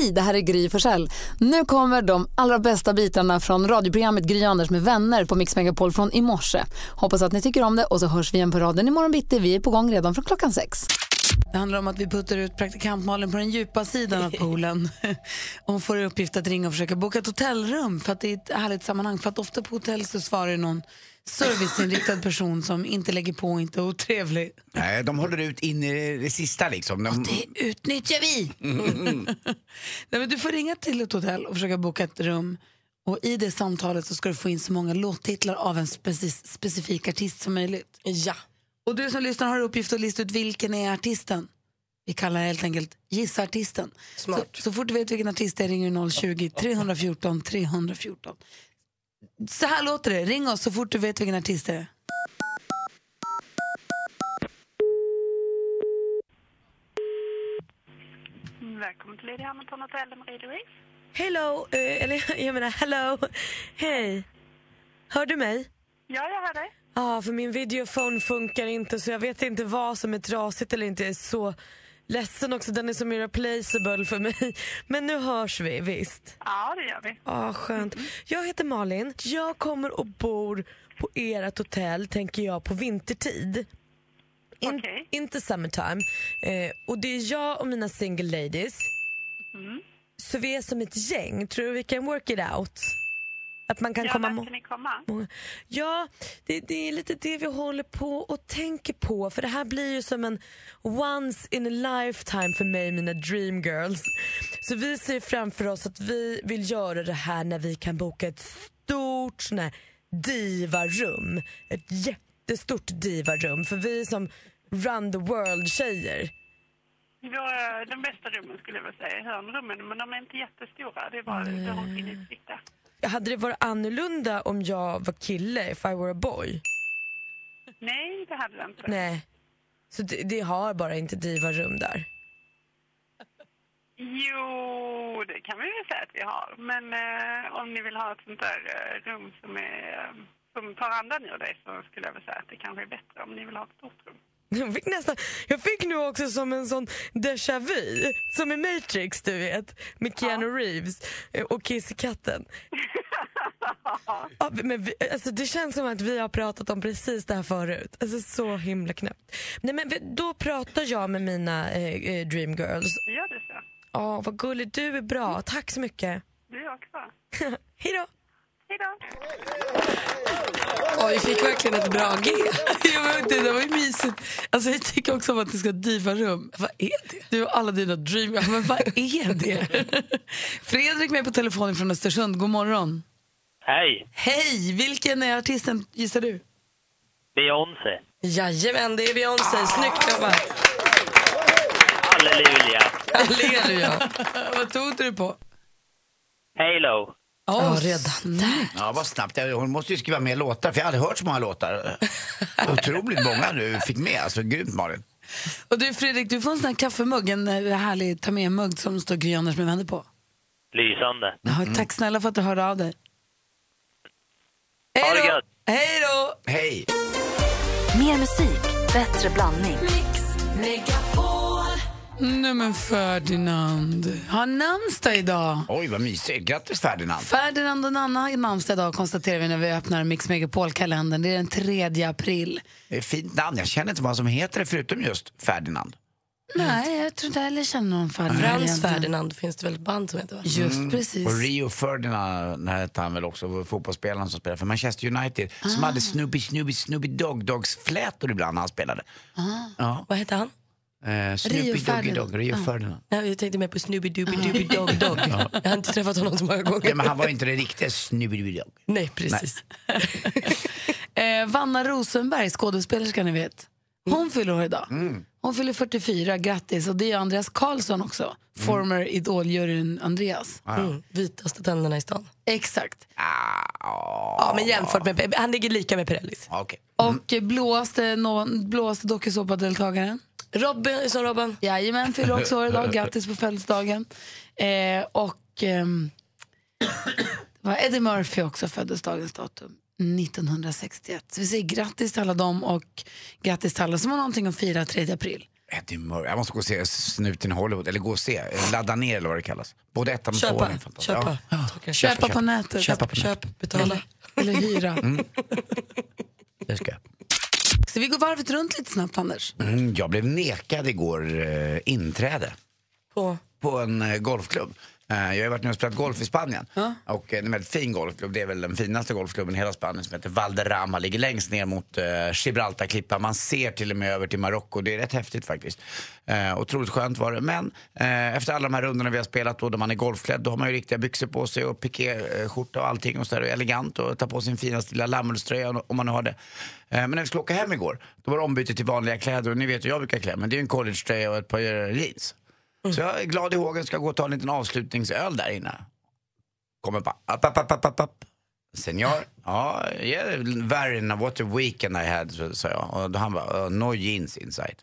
Hej, det här är Gry Forssell. Nu kommer de allra bästa bitarna från radioprogrammet Gry Anders med vänner på Mix Megapol från i morse. Hoppas att ni tycker om det och så hörs vi igen på raden imorgon bitti. Vi är på gång redan från klockan sex. Det handlar om att vi puttar ut praktikantmalen på den djupa sidan av poolen. Hon får i uppgift att ringa och försöka boka ett hotellrum för att det är ett härligt sammanhang. För att ofta på hotell så svarar någon serviceinriktad person som inte lägger på och inte är otrevlig. Nej, de håller ut in i det sista liksom. De... Det utnyttjar vi! Nej, men du får ringa till ett hotell och försöka boka ett rum. Och I det samtalet så ska du få in så många låttitlar av en speci specifik artist som möjligt. Ja. Och du som lyssnar har uppgift att lista ut vilken är artisten. Vi kallar det helt enkelt Gissa artisten. Smart. Så, så fort du vet vilken artist det är ringer du 020 314 314. Så här låter det. Ring oss så fort du vet vilken artist det är. Välkommen till Lady Hamilton Hotel Marie Louise. Hello, eh, eller jag menar hello. Hej. Hör du mig? Ja, jag hör dig. Ja, för min videofon funkar inte så jag vet inte vad som är trasigt eller inte. Jag är så ledsen också, den är som irreplaceable för mig. Men nu hörs vi, visst? Ja, det gör vi. Ja, skönt. Jag heter Malin. Jag kommer och bor på ert hotell, tänker jag, på vintertid. In, Okej. Inte summertime. Eh, och det är jag och mina single ladies. Så vi är som ett gäng. Tror du vi kan work it out? Att man kan Ja, komma... ska ni komma? Ja, det, det är lite det vi håller på och tänker på. För det här blir ju som en once in a lifetime för mig, mina dream girls. Så vi ser framför oss att vi vill göra det här när vi kan boka ett stort sån här divarum. Ett jättestort divarum. För vi är som run the world-tjejer. Ja, de bästa rummen skulle jag vilja säga, hörnrummen, men de är inte jättestora. Det är bara utsikt där. Hade det varit annorlunda om jag var kille, if I were a boy? Nej, det hade det inte. Nej. Så det, det har bara inte divarum där. Jo, det kan vi väl säga att vi har. Men eh, om ni vill ha ett sånt där eh, rum som, är, eh, som tar andan ur dig så skulle jag väl säga att det kanske är bättre om ni vill ha ett stort rum. Jag fick, nästan, jag fick nu också som en sån déjà vu, som i Matrix du vet, med Keanu Reeves eh, och Kissekatten. Ja, men vi, alltså det känns som att vi har pratat om precis det här förut. Alltså så himla knäppt. Nej, men då pratar jag med mina eh, eh, dreamgirls. Gör det så? Ja, vad gullig du är bra. Tack så mycket. Du också. Hej då. Hej då! Oj, vi fick verkligen ett bra G. Jag vet inte, det var ju mysigt. Alltså, jag tycker också om att det ska ha divarum. Vad är det? Du och alla dina dream... Ja, Men vad är det? Fredrik med på telefon från Östersund. God morgon. Hej, Hej! Vilken är artisten gissar du? Beyoncé. Jajamän, det är Beyoncé. Snyggt jobbat. Halleluja. Halleluja. Vad tog du på? Halo. Oh, redan där. Ja, vad snabbt. Hon måste ju skriva mer låtar, för jag hade hört så många låtar. Otroligt många du fick med. Alltså, grymt Malin. Och du Fredrik, du får en sån här kaffemugg, en eh, härlig ta med-mugg som står Gry Anders med vänner på. Lysande. Ja, tack snälla för att du hörde av dig. Hej det då! Hej då! Hej! Mer musik, bättre blandning. Nej men Ferdinand har namnsdag idag. Oj, vad mysigt. Grattis Ferdinand. Ferdinand och Nanna har namnsdag idag konstaterar vi när vi öppnar Mix Megapol-kalendern. Det är den 3 april. Det är fint namn. Jag känner inte vad som heter det förutom just Ferdinand. Nej, jag tror inte heller känner någon Ferdinand. Frans. Ferdinand finns det väl ett band som heter va? Just precis. Och Rio Ferdinand hette han väl också, fotbollsspelaren som spelade för Manchester United. Som hade Snoopy Snoopy Snoopy Dog Dogs flätor ibland när han spelade. Ja. Vad heter han? Eh, Snoopy Rio Doggy. Dog, Rio Ferdinand. Nej, jag tänkte mer på Snoopy Dooby Dooby Dog Dog. Jag har inte träffat honom så många gånger. Ja, men han var inte det riktiga Snoopy Dooby Dog. Nej, precis. Eh, Vanna Rosenberg, skådespelerskan ni vet. Hon fyller år idag. Hon fyller 44, grattis. Och det är Andreas Karlsson också. Former Idol-juryn Andreas. Mm. Vitaste tänderna i stan. Exakt. Ja, men jämfört med... Han ligger lika med Pirellis. Ja, okej. Och blåaste, no, blåaste dokusåpadeltagaren. Robin, som Robin. Jajamän, fyller också år idag. Grattis på födelsedagen. Eh, och ehm, det var Eddie Murphy också föddes dagens datum. 1961. Så vi säger grattis till alla dem och grattis till alla som har någonting att fira 3 april. Eddie Murphy. Jag måste gå och se Snuten i Hollywood, eller gå och se, ladda ner eller vad det kallas. Både ettan och tvåan Köpa. Köpa. Ja. Köpa. Köpa på nätet. Köpa på nätet. Köp, betala. Eller hyra. Det ska jag. Så vi går varvet runt lite snabbt, Anders. Mm, jag blev nekad igår eh, inträde På. på en eh, golfklubb. Eh, jag har varit med och spelat golf i Spanien. Och eh, det är en väldigt fin golfklubb. Det är väl den finaste golfklubben i hela Spanien som heter Valderrama. Ligger längst ner mot eh, Gibraltarklippan. Man ser till och med över till Marocko. Det är rätt häftigt faktiskt. Eh, otroligt skönt var det. Men eh, efter alla de här rundorna vi har spelat då, där man är golfklädd, då har man ju riktiga byxor på sig och pikéskjorta och allting och så där, och elegant och tar på sin finaste lilla lammullströja om man nu har det. Eh, men när vi skulle åka hem igår, då var det ombyte till vanliga kläder och ni vet hur jag brukar klä mig. Det är en collegetröja och ett par eh, jeans. Så jag är glad i hågen, ska gå och ta en liten avslutningsöl där inne. Kommer bara, upp, upp, upp, upp, upp. Senior, ja, yeah, very what a weekend I had, så- sa jag. Och han bara, uh, no jeans inside.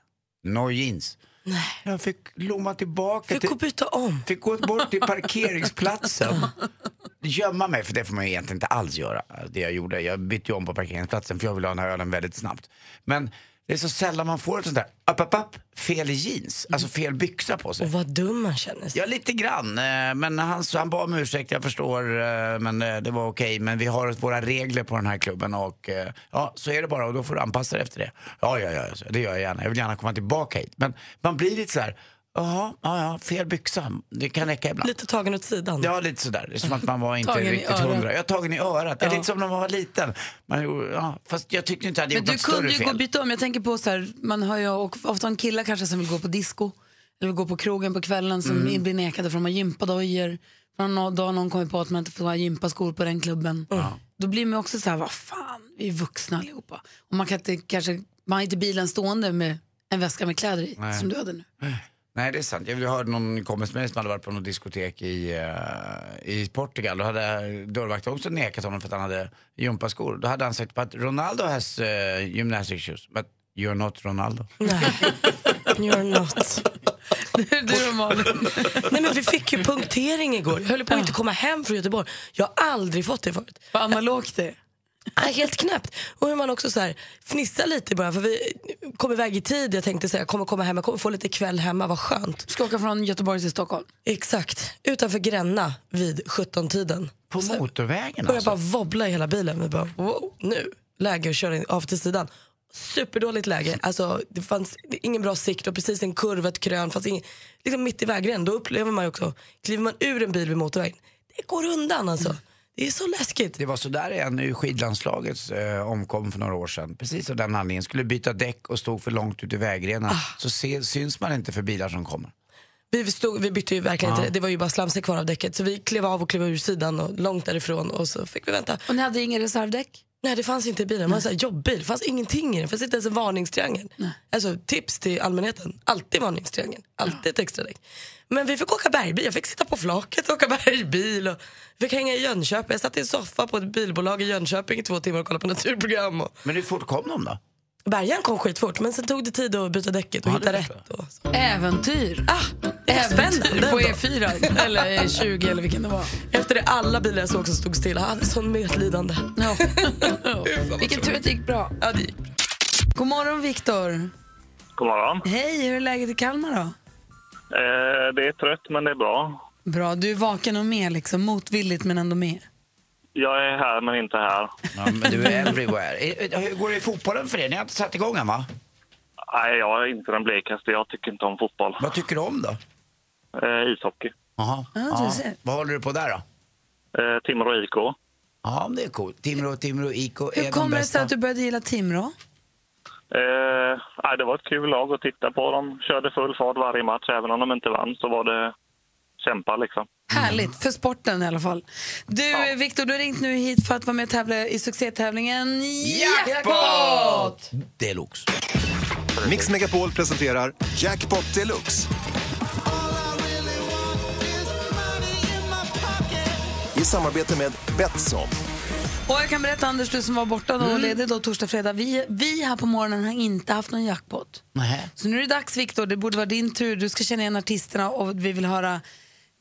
No jeans. Nej. Jag fick lomma tillbaka Fick till... gå byta om. Fick gå bort till parkeringsplatsen. Gömma mig, för det får man ju egentligen inte alls göra. Det jag gjorde. Jag bytte ju om på parkeringsplatsen för jag ville ha den här ölen väldigt snabbt. Men det är så sällan man får ett sånt där upp, upp, upp, fel jeans, alltså fel byxa på sig. Och vad dum man känner sig. Ja, lite grann. eh, Men han, han bad om ursäkt, jag förstår. eh, Men eh, det var okej. Men vi har våra regler på den här klubben och ja, så är det bara och då får du anpassa dig efter det. Ja, ja, ja, det gör jag gärna. Jag vill gärna komma tillbaka hit. Men man blir lite så här, jaha, ja, ja, fel byxa. Det kan räcka ibland. Lite tagen åt sidan. Ja, lite sådär. Det är som att man var inte riktigt hundra. Jag tagen i örat. Det är lite som när man var liten. Man, gjorde- ja, fast jag tyckte inte att jag hade Men gjort du något kunde större ju gå och fel. byta om. Jag tänker på så här, man har ju ofta en killar kanske som vill gå på disco eller vill gå på krogen på kvällen som Mm. blir nekade för att de har gympadojor. Någon dag någon kommit på att man inte får ha gympaskor på den klubben. Då blir man också så här, vad fan, vi är vuxna allihopa. Och man kan inte, kanske, man har inte bilen stående med en väska med kläder i, Nej. som du hade nu. Nej, det är sant. Jag hörde någon kompis med mig som hade varit på något diskotek i, eh, i Portugal. Då hade dörrvakten också nekat honom för att han hade gympaskor. Då hade han sagt att Ronaldo has uh, gymnastic shoes, but you're not Ronaldo. Nej, you're not. du och Malin. Nej men vi fick ju punktering igår. Jag höll på att inte komma hem från Göteborg. Jag har aldrig fått det förut. Vad analogt det Nej, helt knäppt. Och hur man också så här fnissar lite bara för vi kom iväg i tid. Jag tänkte säga jag kommer komma hem, jag kommer få lite kväll hemma, vad skönt. Ska åka från Göteborg till Stockholm. Exakt, utanför Gränna vid 17-tiden. På motorvägen Började alltså? bara wobbla i hela bilen. Vi bara wow, nu, läge att köra in- av till sidan. Superdåligt läge, alltså, det fanns ingen bra sikt och precis en kurva, ett krön, fanns ingen, liksom mitt i vägrenen. Då upplever man ju också, kliver man ur en bil vid motorvägen, det går undan alltså. Det är så läskigt. Det var så där en ur skidlandslagets eh, omkom för några år sedan. Precis av den anledningen. Skulle byta däck och stod för långt ut i vägrenen. Så se, syns man inte för bilar som kommer. Vi, stod, vi bytte ju verkligen inte, det var ju bara slamsor kvar av däcket. Så vi klev av och klev ur sidan och långt därifrån och så fick vi vänta. Och ni hade ingen reservdäck? Nej det fanns inte i bilen, här jobbbil. Det fanns ingenting i den, det fanns inte ens en varningstriangel. Alltså tips till allmänheten, alltid varningstriangel. Alltid ett extra däck. Men vi fick åka bergbil, jag fick sitta på flaket och åka bergbil. Och fick hänga i Jönköping, jag satt i en soffa på ett bilbolag i Jönköping i två timmar och kollade på naturprogram. Och... Men hur fort kom de då? Bärgaren kom skitfort men sen tog det tid att byta däcket och Ja, hitta rätt. Och så. Äventyr. Ah, Äventyr på ändå. E4 eller 20 eller vilken det var. Efter det alla bilar jag såg som stod stilla, jag hade sån medlidande. Ja. Vilken tur att det gick bra. Ja, det gick. God morgon Viktor. God morgon. Hej, hur är läget i Kalmar då? Eh, det är trött, men det är bra. Bra, du är vaken och med liksom, motvilligt men ändå med. Jag är här, men inte här. Ja, men du är everywhere. Eh, Hur går det i fotbollen för er? Ni har inte satt igång än va? Nej, jag är inte den blekaste. Jag tycker inte om fotboll. Vad tycker du om då? Eh, ishockey. Jaha. Ja, du ser. Vad håller du på där då? Eh, Timrå IK. Ja, det är coolt. Timrå, Timrå, IK är Hur de kommer det sig bästa. att du började gilla Timrå? Eh, nej, det var ett kul lag att titta på. De körde full fart varje match. Även om de inte vann så var det kämpa liksom. Härligt, för sporten i alla fall. Du Viktor, du har ringt nu hit för att vara med och tävla i succétävlingen Jackpot! Deluxe. Mix Megapol presenterar Jackpot Deluxe. I samarbete med Betsson. Och jag kan berätta Anders, du som var borta då och ledig då torsdag, fredag. Vi, vi här på morgonen har inte haft någon jackpot. Nej. Så nu är det dags Viktor, det borde vara din tur. Du ska känna igen artisterna och vi vill höra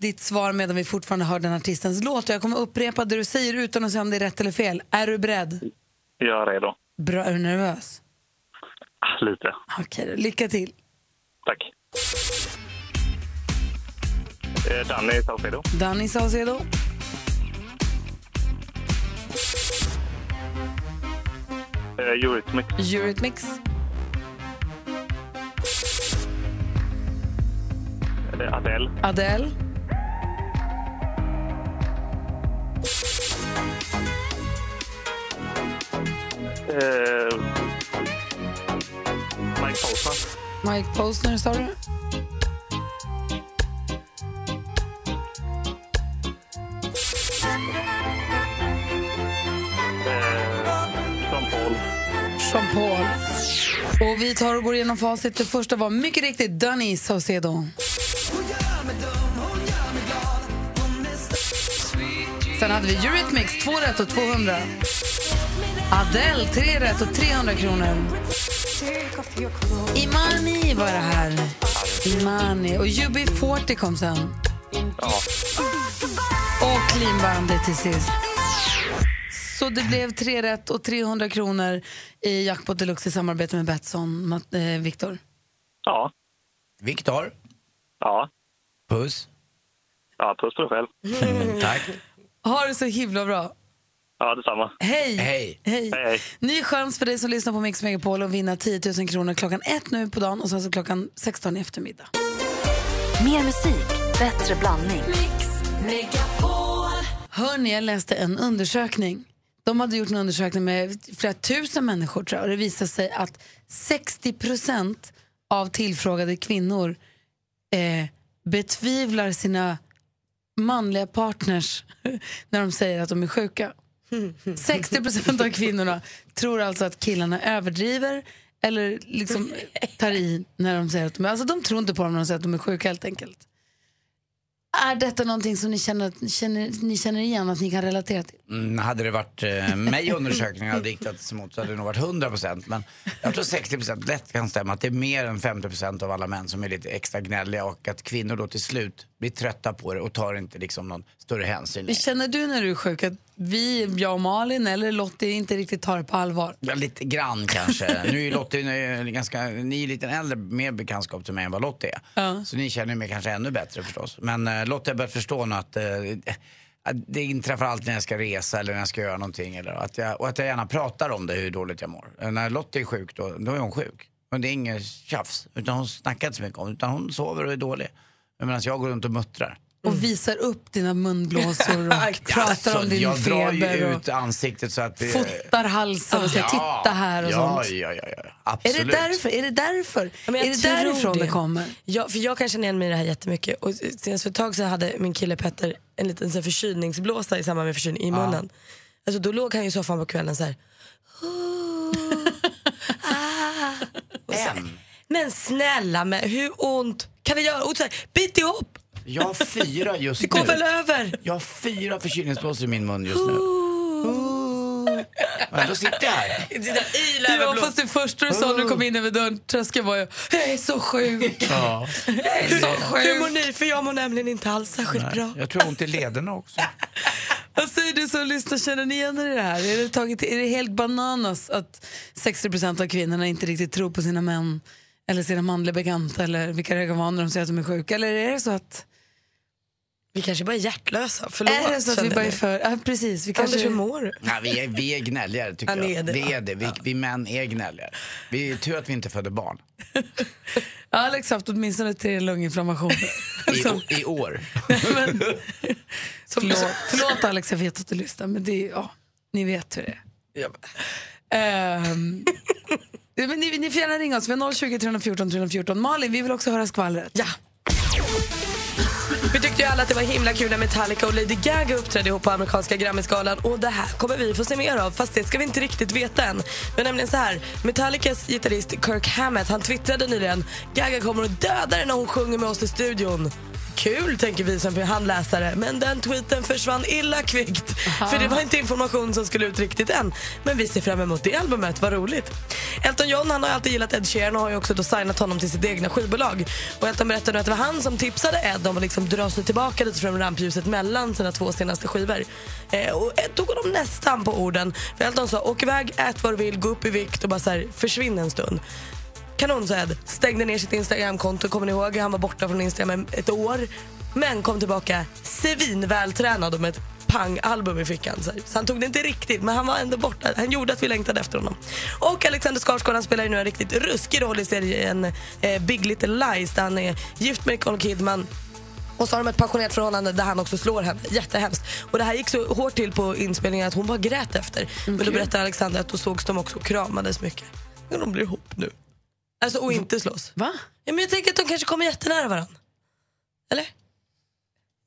ditt svar medan vi fortfarande hör den artistens låt. Jag kommer upprepa det du säger utan att säga om det är rätt eller fel. Är du beredd? Jag är redo. Bra, är du nervös? Ah, Lite. Okej, lycka till. Tack. Eh, Danny Saucedo. Danny Saucedo. Eh, Eurythmics. Eurythmics. Eh, Adele. Adele. Eh, Mike Posner. Mike Posner sa du? Eh. Jean Paul. Och vi tar och går igenom facit. Det första var mycket riktigt Danny Saucedo. Sen hade vi Eurythmics, 2 rätt och 200. Adele, 3 rätt och 300 kronor. Imani var det här. Imani. Och UB40 kom sen. Ja. Och Clean Bandit till sist. Så det blev 3 rätt och 300 kronor i Jackpot Deluxe i samarbete med Betsson. Eh, Viktor? Ja. Viktor, Ja. puss. Ja, puss på dig själv. Tack. Ha det så himla bra. Ja, detsamma. Hej! Hej. Hej. Hej. Ny chans för dig som lyssnar på Mix Megapol att vinna 10 000 kronor klockan ett nu på dagen och sen så klockan 16 i eftermiddag. Mer musik, bättre blandning. Hörni, jag läste en undersökning. De hade gjort en undersökning med flera tusen människor tror jag, och det visade sig att 60 procent av tillfrågade kvinnor eh, betvivlar sina manliga partners när de säger att de är sjuka. 60 procent av kvinnorna tror alltså att killarna överdriver eller liksom tar i när de säger att de är... Alltså de tror inte på dem när de säger att de är sjuka helt enkelt. Är detta någonting som ni känner, känner, ni känner igen, att ni kan relatera till? Mm, hade det varit eh, mig undersökningen hade riktats emot så hade det nog varit 100 procent. Men jag tror 60 procent lätt kan stämma att det är mer än 50 procent av alla män som är lite extra gnälliga och att kvinnor då till slut blir trötta på det och tar inte liksom någon större hänsyn. Känner du när du är sjuk? Att vi, jag och Malin eller Lottie inte riktigt tar det på allvar? Ja, lite grann kanske. Nu är Lottie är ganska, ni är lite äldre, mer bekantskap till mig än vad Lottie är. Ja. Så ni känner mig kanske ännu bättre förstås. Men uh, Lottie har börjat förstå nu att, eh, det inträffar alltid när jag ska resa eller när jag ska göra någonting. Eller att jag, och att jag gärna pratar om det, hur dåligt jag mår. Eh, när Lottie är sjuk, då, då är hon sjuk. Men det är inget tjafs. Utan hon snackar inte så mycket om det, utan hon sover och är dålig. Medan jag går runt och muttrar. Och visar upp dina munblåsor och pratar Alltså, om din jag drar ju feber och ut ansiktet så att... det- fotar halsen och säger titta här och ja, sånt. Ja, ja, ja, Är absolut. det därför? Är det därför? Ja, jag är det därifrån det, kommer? Ja, för jag kan känna igen mig i det här jättemycket. Och senast för ett tag så hade min kille Petter en liten så här förkylningsblåsa i samband med förkylning i munnen. Alltså, då låg han ju i soffan på kvällen så här. ah. Och så här, Men snälla, men hur ont kan det göra? Och så här, bit ihop, Jag har fyra just det går nu. väl över. Jag har fyra förkylningsblåsor i min mun just nu. Men då sitter jag här. Ja, fast det första du sa när du kom in över dörren tröskeln var ju jag är så sjuk. Ja. Jag är så Hur mår sjuk. ni? För jag mår nämligen inte alls särskilt bra. Jag tror jag har ont i lederna också. Vad säger du som lyssnar, känner ni igen er i det här? Är det, tagit, är det helt bananas att 60% av kvinnorna inte riktigt tror på sina män eller sina manliga bekanta eller vilka det kan vara när de säger att de är sjuka? Eller är det så att, Vi kanske bara är hjärtlösa. Förlåt. är det så att vi bara är för... Ja, precis. Vi Anders, kanske, hur mår du? Ja, vi, är, vi är gnälligare tycker Ja, jag. är det, vi ja. är det. Vi, vi män är gnälligare. Vi är tur att vi inte födde barn. Alex har haft åtminstone tre lunginflammationer. I, I år. men, förlåt, förlåt Alex, jag vet att du lyssnar, men det är, ja, ni vet hur det är. Ehm, men ni, ni får gärna ringa oss, vi har 020 314 314. Malin, vi vill också höra skvallret. Ja. Vi tyckte ju alla att det var himla kul när Metallica och Lady Gaga uppträdde ihop på amerikanska Grammyskalan och det här kommer vi få se mer av fast det ska vi inte riktigt veta än. Men nämligen så här, Metallicas gitarrist Kirk Hammett han twittrade nyligen Gaga kommer att döda dig när hon sjunger med oss i studion. Kul, tänker vi som handläsare. Men den tweeten försvann illa kvickt. För det var inte information som skulle ut riktigt än. Men vi ser fram emot det albumet, vad roligt. Elton John han har alltid gillat Ed Sheeran och har ju också då signat honom till sitt egna skivbolag. Och Elton berättade nu att det var han som tipsade Ed om att liksom dra sig tillbaka lite från rampljuset mellan sina två senaste skivor. Eh, och Ed tog honom nästan på orden. För Elton sa åk iväg, ät vad du vill, gå upp i vikt och bara så här, försvinn en stund. Kanonsöd. Stängde ner sitt Instagramkonto, kommer ni ihåg? Han var borta från Instagram ett år. Men kom tillbaka svinvältränad och med ett pang-album i fickan. Så han tog det inte riktigt, men han var ändå borta. Han gjorde att vi längtade efter honom. Och Alexander Skarsgård spelar ju nu en riktigt ruskig roll i serien eh, Big Little Lies där han är gift med Nicole Kidman och så har de ett passionerat förhållande där han också slår henne. Jättehemskt. Och det här gick så hårt till på inspelningen att hon bara grät efter. Men då berättar Alexander att då sågs de också och kramades mycket. Men de blir ihop nu. Alltså och inte slåss. Va? Ja, men jag tänker att de kanske kommer jättenära varandra. Eller?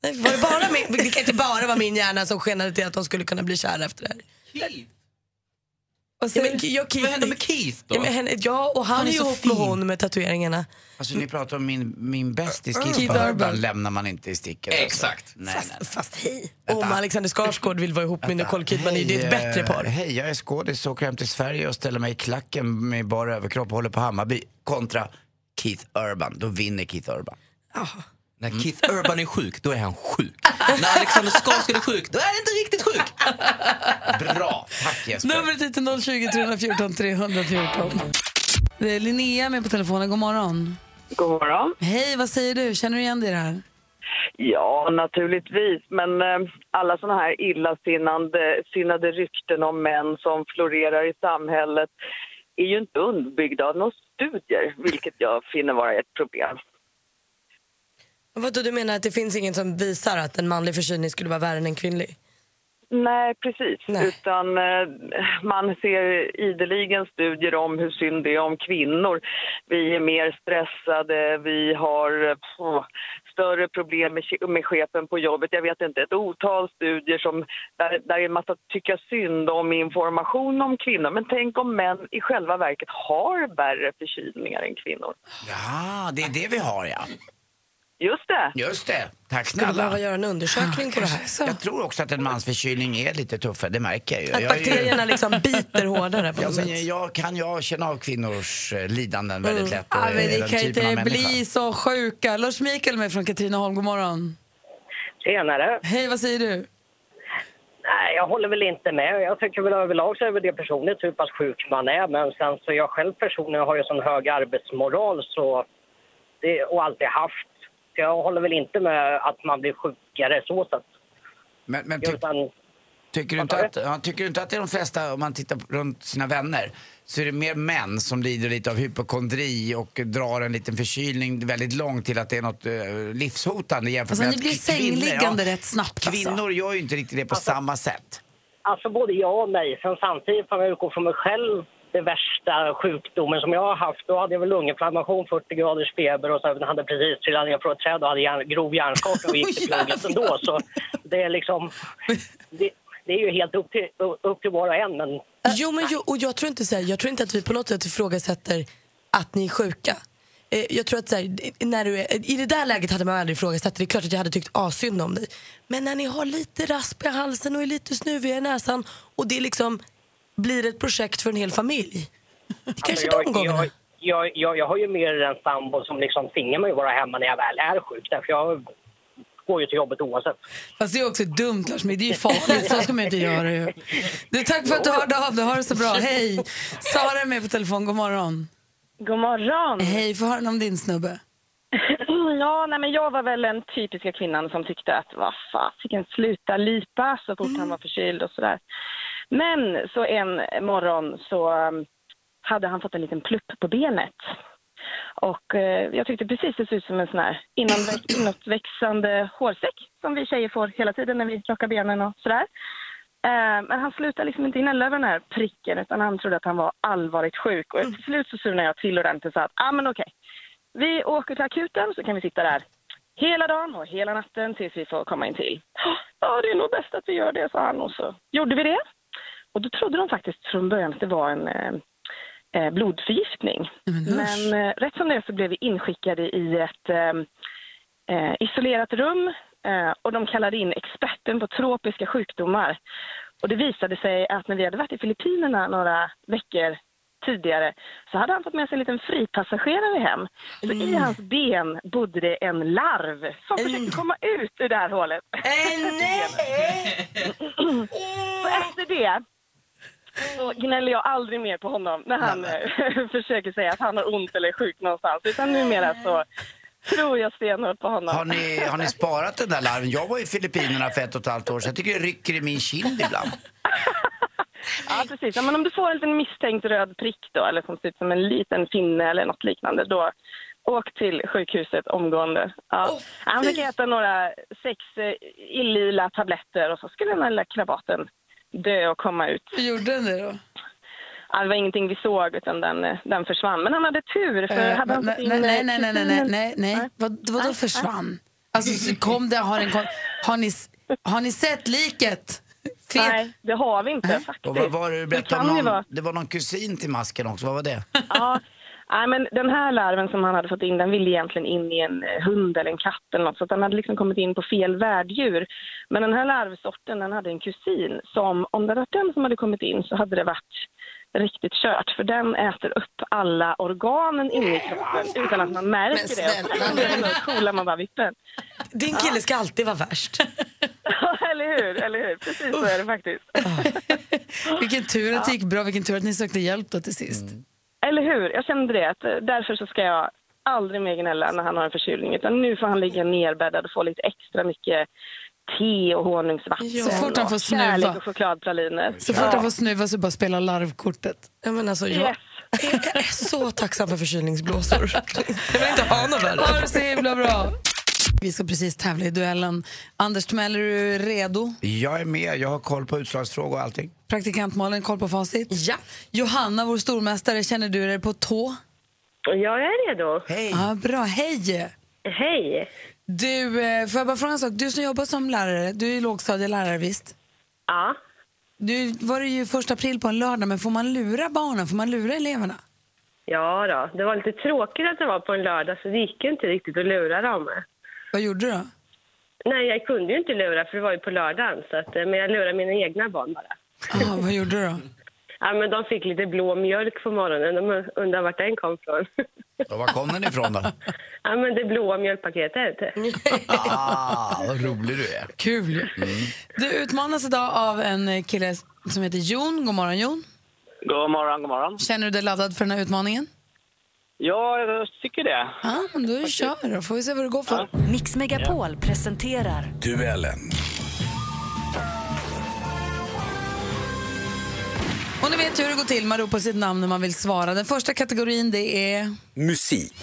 Nej, var det, bara min, det kan inte bara vara min hjärna som skenade till att de skulle kunna bli kära efter det här. Vad Ja, men, jag, Keith, Vad hände med Keith då? ja, men, henne, ja, och han, Han är är så ihop med hon med tatueringarna. Alltså ni pratar om min, min bästis Keith Keith Urban. Urban. lämnar man inte i sticket. alltså. Exakt. Nej, nej, nej. Fast hej. Om Alexander Skarsgård vill vara ihop med Nicole Kidman är det ett Hej, bättre eh, par. Hej, jag är skådis och åker hem till Sverige och ställer mig i klacken med bara överkropp och håller på Hammarby kontra Keith Urban. Då vinner Keith Urban. När Keith Urban är sjuk, då är han sjuk. När Alexander Skarsgård är sjuk, då är han inte riktigt sjuk. Bra, tack Jesper. Numret hit är 020 314 314. Det är Linnea med på telefonen. God morgon. God morgon. Hej, vad säger du? Känner du igen dig i det här? Ja, naturligtvis. Men eh, alla såna här illasinnade sinnade rykten om män som florerar i samhället är ju inte underbyggda av några studier, vilket jag finner vara ett problem. Vadå, du menar att det finns ingen som visar att en manlig förkylning skulle vara värre än en kvinnlig? Nej, precis. Nej. Utan eh, man ser ideligen studier om hur synd det är om kvinnor. Vi är mer stressade, vi har eh, pff, större problem med, med chefen på jobbet. Jag vet inte, ett otal studier som, där, där är en massa tycka synd om information om kvinnor. Men tänk om män i själva verket har värre förkylningar än kvinnor. Ja, det är det vi har ja. Just det. Just det. Tack Skulle behöva snälla. göra en undersökning på det här. Jag tror också att en mans förkylning är lite tuffare, det märker jag ju. Att Jag, är ju- bakterierna liksom biter hårdare på Ja, något sätt. jag kan jag känna av kvinnors eh, lidanden väldigt lätt. och Ja, är men det den kan ju inte bli så sjuka. Lars Mikael med från Katrineholm. God morgon. Senare. Hej, vad säger du? Nej, jag håller väl inte med. Jag tycker väl överlag så är väl det personligt hur pass sjuk man är. Men sen så jag själv personligen har ju sån hög arbetsmoral så det, och alltid haft. Så jag håller väl inte med att man blir sjukare så sätt. Men, men ty, Utan, tycker, du inte att, ja, tycker du inte att det är de flesta, om man tittar runt sina vänner, så är det mer män som lider lite av hypokondri och drar en liten förkylning väldigt långt till att det är något uh, livshotande jämfört Alltså, med ni att blir sängliggande rätt snabbt, alltså. Kvinnor gör ju inte riktigt det på samma sätt. alltså både ja och nej. Sen samtidigt om jag utgår från mig själv det värsta sjukdomen som jag har haft, då hade jag väl lunginflammation, 40 graders feber och sen hade precis trillat ner från ett träd och hade hjärn, grov hjärnskakning och gick till plugget ändå. Så det är liksom, det, det är ju helt upp till, upp till var och en. Men Jo, men jag, och jag tror inte så här, jag tror inte att vi på något sätt ifrågasätter att ni är sjuka. Eh, jag tror att så här, när du är, i det där läget hade man aldrig ifrågasatt det. Det är klart att jag hade tyckt asynd om dig. Men när ni har lite rasp i halsen och är lite snuviga i näsan och det liksom blir ett projekt för en hel familj. Det kanske Alltså, de gångerna. jag, jag, jag, jag har ju mer en sambo som liksom tvingar mig att vara hemma när jag väl är sjuk. Därför jag går ju till jobbet oavsett. Fast det är också dumt, Lars Mikael. Det är ju farligt. Så ska man ju inte göra. Ju. Du, tack för att du hörde av dig. Ha det så bra. Hej! Sara är med på telefon. God morgon. God morgon. Hej, få höra om din snubbe. Ja, nej, men jag var väl den typiska kvinnan som tyckte att vad fasiken, sluta lipa så fort han var förkyld och sådär. Men så en morgon så um, hade han fått en liten plupp på benet. Och eh, jag tyckte precis det såg ut som en sån här inåtväxande hårsäck som vi tjejer får hela tiden när vi rakar benen och sådär. Eh, men han slutade liksom inte gnälla över den här pricken utan han trodde att han var allvarligt sjuk. Och till slut så surnade jag till ordentligt och sa att ah, men okej, vi åker till akuten så kan vi sitta där hela dagen och hela natten tills vi får komma in till. Ja, det är nog bäst att vi gör det, sa han. Och så gjorde vi det. Och då trodde de faktiskt från början att det var en eh, eh, blodförgiftning. Men eh, rätt som det är så blev vi inskickade i ett eh, eh, isolerat rum eh, och de kallade in experten på tropiska sjukdomar. Och det visade sig att när vi hade varit i Filippinerna några veckor tidigare så hade han fått med sig en liten fripassagerare hem. Så i hans ben bodde det en larv som försökte komma ut ur det här hålet. så efter det så gnäller jag aldrig mer på honom när han eh, försöker säga att han har ont eller är sjuk någonstans. Utan numera så tror jag stenhårt på honom. Har ni, har ni sparat den där larven? Jag var i Filippinerna för ett och ett halvt år sedan. Jag tycker det rycker i min kind ibland. Ja, precis. Ja, men om du får en liten misstänkt röd prick då, eller som ser ut som en liten finne eller något liknande, då åk till sjukhuset omgående. Ja. han fick äta några sex eh, illila tabletter och så skulle den här lilla krabaten dö och komma ut. Hur gjorde den det då? Ja, det var ingenting vi såg, utan den, eh, den försvann. Men han hade tur, för Eh, hade han nej, eh, nej, nej, nej, nej, nej, nej. Nej. Vad, vadå försvann? Alltså, så kom det, har, en, har, ni, har ni sett liket? Fel. Nej, det har vi inte faktiskt. Och vad var det du berättade kan om? Någon, vara. det var någon kusin till masken också. Vad var det? Ja, nej, men den här larven som han hade fått in, den ville egentligen in i en eh, hund eller en katt eller något, så att den hade liksom kommit in på fel värddjur. Men den här larvsorten, den hade en kusin som, om det var den som hade kommit in så hade det varit riktigt kört, för den äter upp alla organen inne i kroppen utan att man märker det. Så kolar man bara vippen. Din kille ska alltid vara värst. Ja, eller hur? Eller hur? Precis så är det faktiskt. Vilken tur att det gick bra, vilken tur att ni sökte hjälp då till sist. Eller hur? Jag kände det. Att, eh, därför så ska jag aldrig mer gnälla när han har en förkylning. Utan nu får han ligga nerbäddad och få lite extra mycket te och honungsvatten. Så fort han får snuva. Kärlek och chokladpraliner. Så fort han får snuva så bara spela larvkortet. Ja, men alltså, jag, Yes. jag är så tacksam för förkylningsblåsor. Jag vill inte ha något värre. Ha det så himla bra. Vi ska precis tävla i duellen. Anders Timell, är du redo? Jag är med. Jag har koll på utslagsfrågor och allting. Praktikant Malin, koll på facit? Ja. Johanna, vår stormästare, känner du dig på tå? Jag är redo. Hej! Ja, bra. Hej! Hej. Du, eh, får jag bara fråga en sak? Du som jobbar som lärare, du är lågstadielärare visst? Ja. Nu var det ju första april på en lördag, men får man lura barnen? Får man lura eleverna? Ja då. det var lite tråkigt att det var på en lördag så det gick ju inte riktigt att lura dem. Vad gjorde du då? Nej, jag kunde ju inte lura för det var ju på lördagen. Så att, eh, men jag lurade mina egna barn bara. Ah, vad gjorde du då? Ja, men de fick lite blå mjölk på morgonen. De undrar vart den kom från. Och var kom den ifrån då? ja, men det blåa mjölkpaketet. Ah, vad rolig du är. Kul ju. Du utmanas idag av en kille som heter Jon. God morgon Jon. God morgon, god morgon. Känner du dig laddad för den här utmaningen? Ja, jag tycker det. Ja, men då kör då. Får vi se vad det går för. Mix Megapol presenterar Duellen. Och ni vet hur det går till. Man ropar sitt namn när man vill svara. Den första kategorin det är... Musik.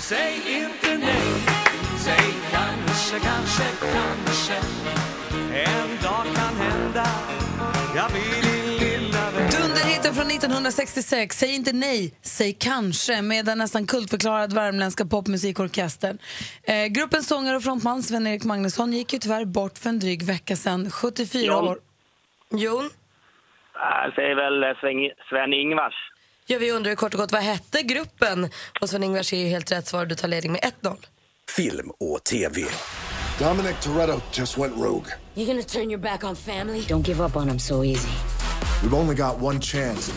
Säg inte nej, säg kanske, kanske, kanske En dag kan hända, jag vän Dunderhitten från 1966, Säg inte nej, säg kanske med den nästan kultförklarad värmländska popmusikorkestern. Eh, gruppens sångare och frontman Sven-Erik Magnusson gick ju tyvärr bort för en dryg vecka sedan, 74 Jon. år. Jon? Jag säger väl eh, Sven- Sven-Ingvars. Ja, vi undrar kort och gott, vad hette gruppen? Och Sven-Ingvars är ju helt rätt svar. Du tar ledning med 1-0. Film och TV. Dominic Toretto just went rogue. You're gonna turn your back on family? Don't give up on them so easy. We've only got one chance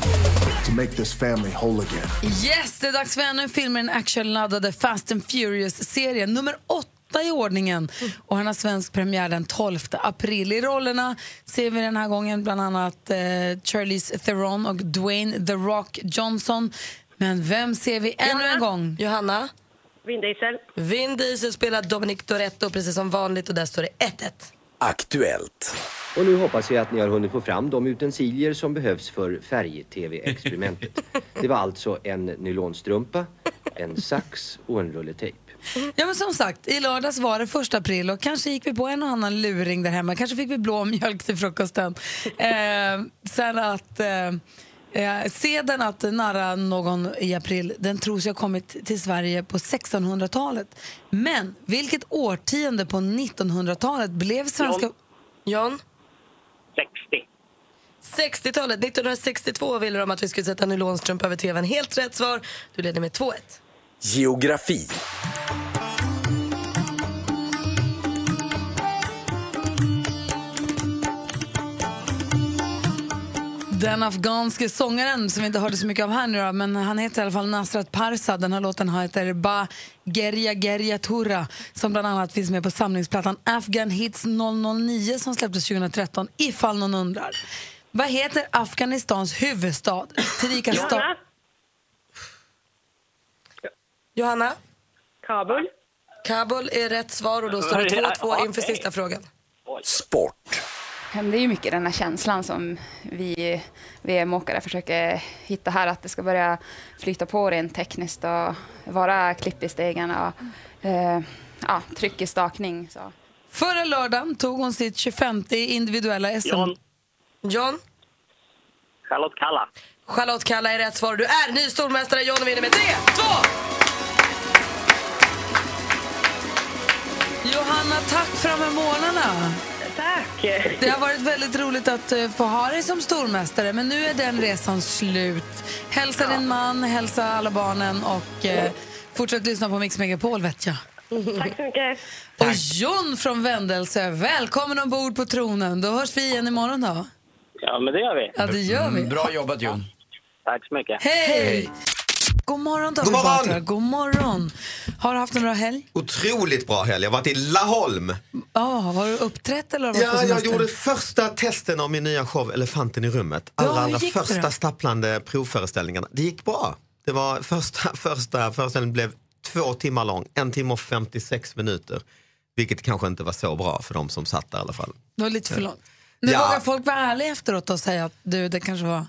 to make this family whole again. Yes, det är dags för ännu en film med den actionladdade Fast and Furious-serien. Nummer åtta i ordningen. Och han har svensk premiär den 12 april. I rollerna ser vi den här gången bland annat eh, Charlize Theron och Dwayne The Rock Johnson. Men vem ser vi ännu en gång? Johanna? Vin Diesel. Vin Diesel spelar Dominic Toretto precis som vanligt och där står det 1-1. Aktuellt. Och nu hoppas jag att ni har hunnit få fram de utensilier som behövs för färg-tv-experimentet. Det var alltså en nylonstrumpa, en sax och en rulle tejp. Ja men som sagt, i lördags var det första april och kanske gick vi på en och annan luring där hemma. Kanske fick vi blå mjölk till frukosten. Eh, sen att eh, eh, seden att narra någon i april, den tros ha kommit till Sverige på 1600-talet. Men vilket årtionde på 1900-talet blev svenska... John? 60. 60-talet. 1962 ville de att vi skulle sätta nylonstrumpa över tvn. Helt rätt svar. Du leder med 2-1. Geografi. Den afghanske sångaren som vi inte hörde så mycket av här nu då, men han heter i alla fall Nasrat Parsa. Den här låten heter Ba Gerja Gerja Tura som bland annat finns med på samlingsplattan Afghan Hits 009 som släpptes 2013 ifall någon undrar. Vad heter Afghanistans huvudstad? Tillika stad... Johanna? Johanna? Kabul. Kabul är rätt svar och då står det 2-2 inför sista frågan. Sport. Det är ju mycket den här känslan som vi VM-åkare försöker hitta här, att det ska börja flyta på rent tekniskt och vara klipp i stegen och eh, ja, tryck i stakning. Så. Förra lördagen tog hon sitt 25 individuella SM... John. John? Charlotte Kalla. Charlotte Kalla är rätt svar. Du är ny stormästare. John vinner med 3, 2! Johanna, tack för de här månaderna. Tack. Det har varit väldigt roligt att eh, få ha dig som stormästare, men nu är den resan slut. Hälsa din man, hälsa alla barnen och eh, fortsätt lyssna på Mix Megapol, vet jag. Tack så mycket. Och John från Vändelse, välkommen ombord på tronen. Då hörs vi igen imorgon då. Ja, men det gör vi. Ja, det gör vi. Mm, Bra jobbat Jon. Tack så mycket. Hej! God morgon, David God morgon! Batra. God morgon. Har du haft en bra helg? Otroligt bra helg. Jag har varit i Laholm. Ja, har du uppträtt eller har du Ja, jag gjorde första testen av min nya show Elefanten i rummet. Ja, Allra, hur allra första stapplande provföreställningarna. Det gick bra. Det var första, första föreställningen blev två timmar lång, en timme och 56 minuter. Vilket kanske inte var så bra för de som satt där i alla fall. Det var lite för långt. Men Ja. vågar folk vara ärliga efteråt och säga att du, det kanske var...